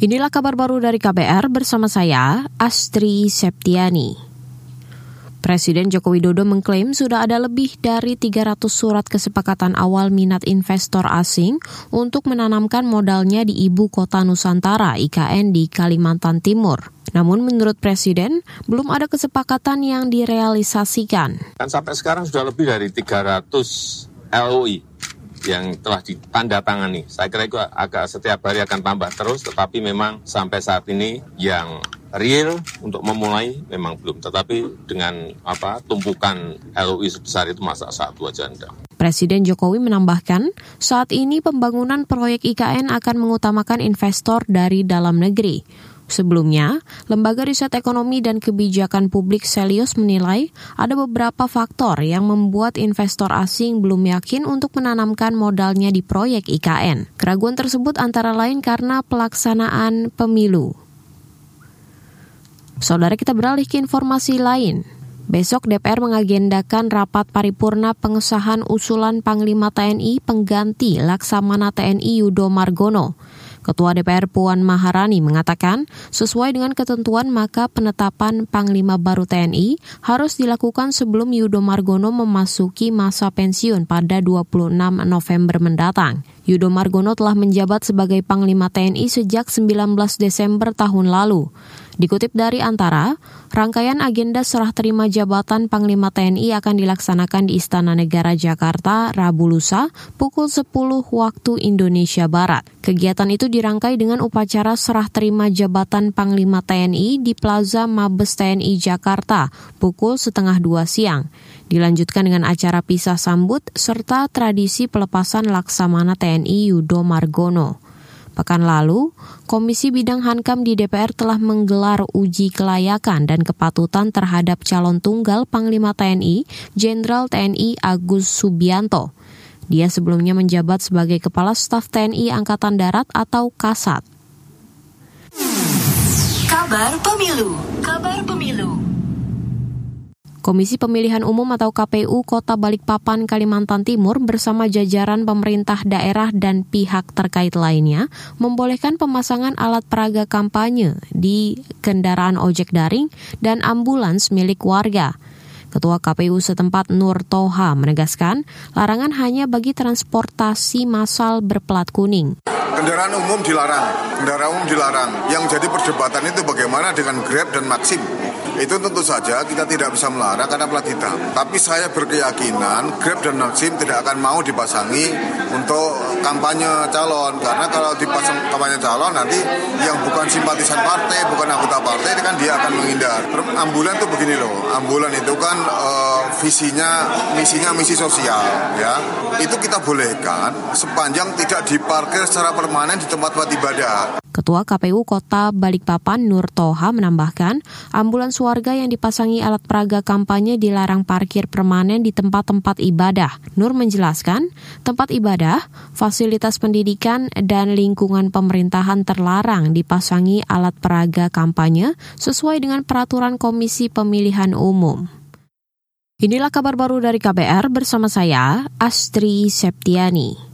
Inilah kabar baru dari KBR bersama saya, Astri Septiani. Presiden Joko Widodo mengklaim sudah ada lebih dari 300 surat kesepakatan awal minat investor asing untuk menanamkan modalnya di ibu kota Nusantara IKN di Kalimantan Timur. Namun menurut Presiden, belum ada kesepakatan yang direalisasikan. Kan sampai sekarang sudah lebih dari 300 LOI yang telah ditandatangani. Saya kira itu agak setiap hari akan tambah terus, tetapi memang sampai saat ini yang real untuk memulai memang belum. Tetapi dengan apa tumpukan LOI sebesar itu masa satu aja enggak. Presiden Jokowi menambahkan, saat ini pembangunan proyek IKN akan mengutamakan investor dari dalam negeri. Sebelumnya, Lembaga Riset Ekonomi dan Kebijakan Publik Selius menilai ada beberapa faktor yang membuat investor asing belum yakin untuk menanamkan modalnya di proyek IKN. Keraguan tersebut antara lain karena pelaksanaan pemilu. Saudara kita beralih ke informasi lain. Besok DPR mengagendakan rapat paripurna pengesahan usulan Panglima TNI pengganti Laksamana TNI Yudo Margono. Ketua DPR Puan Maharani mengatakan, sesuai dengan ketentuan maka penetapan Panglima baru TNI harus dilakukan sebelum Yudo Margono memasuki masa pensiun pada 26 November mendatang. Yudo Margono telah menjabat sebagai Panglima TNI sejak 19 Desember tahun lalu. Dikutip dari Antara, rangkaian agenda serah terima jabatan Panglima TNI akan dilaksanakan di Istana Negara Jakarta Rabu lusa pukul 10 waktu Indonesia Barat. Kegiatan itu dirangkai dengan upacara serah terima jabatan Panglima TNI di Plaza Mabes TNI Jakarta pukul setengah dua siang. Dilanjutkan dengan acara pisah sambut serta tradisi pelepasan Laksamana TNI Yudo Margono. Pekan lalu, Komisi Bidang Hankam di DPR telah menggelar uji kelayakan dan kepatutan terhadap calon tunggal Panglima TNI, Jenderal TNI Agus Subianto. Dia sebelumnya menjabat sebagai Kepala Staf TNI Angkatan Darat atau Kasat. Kabar Pemilu Kabar Komisi Pemilihan Umum atau KPU Kota Balikpapan, Kalimantan Timur bersama jajaran pemerintah daerah dan pihak terkait lainnya membolehkan pemasangan alat peraga kampanye di kendaraan ojek daring dan ambulans milik warga. Ketua KPU setempat Nur Toha menegaskan larangan hanya bagi transportasi massal berplat kuning. Kendaraan umum dilarang, kendaraan umum dilarang. Yang jadi perdebatan itu bagaimana dengan Grab dan Maxim itu tentu saja kita tidak bisa melarang karena plat hitam. Tapi saya berkeyakinan Grab dan Maxim tidak akan mau dipasangi untuk kampanye calon karena kalau dipasang kampanye calon nanti yang bukan simpatisan partai, bukan anggota partai itu kan dia akan menghindar. Ambulan tuh begini loh, ambulan itu kan uh, visinya misinya misi sosial ya. Itu kita bolehkan sepanjang tidak diparkir secara permanen di tempat-tempat ibadah. Ketua KPU Kota Balikpapan Nur Toha menambahkan, ambulans warga yang dipasangi alat peraga kampanye dilarang parkir permanen di tempat-tempat ibadah. Nur menjelaskan, tempat ibadah, fasilitas pendidikan, dan lingkungan pemerintahan terlarang dipasangi alat peraga kampanye sesuai dengan peraturan Komisi Pemilihan Umum. Inilah kabar baru dari KBR bersama saya, Astri Septiani.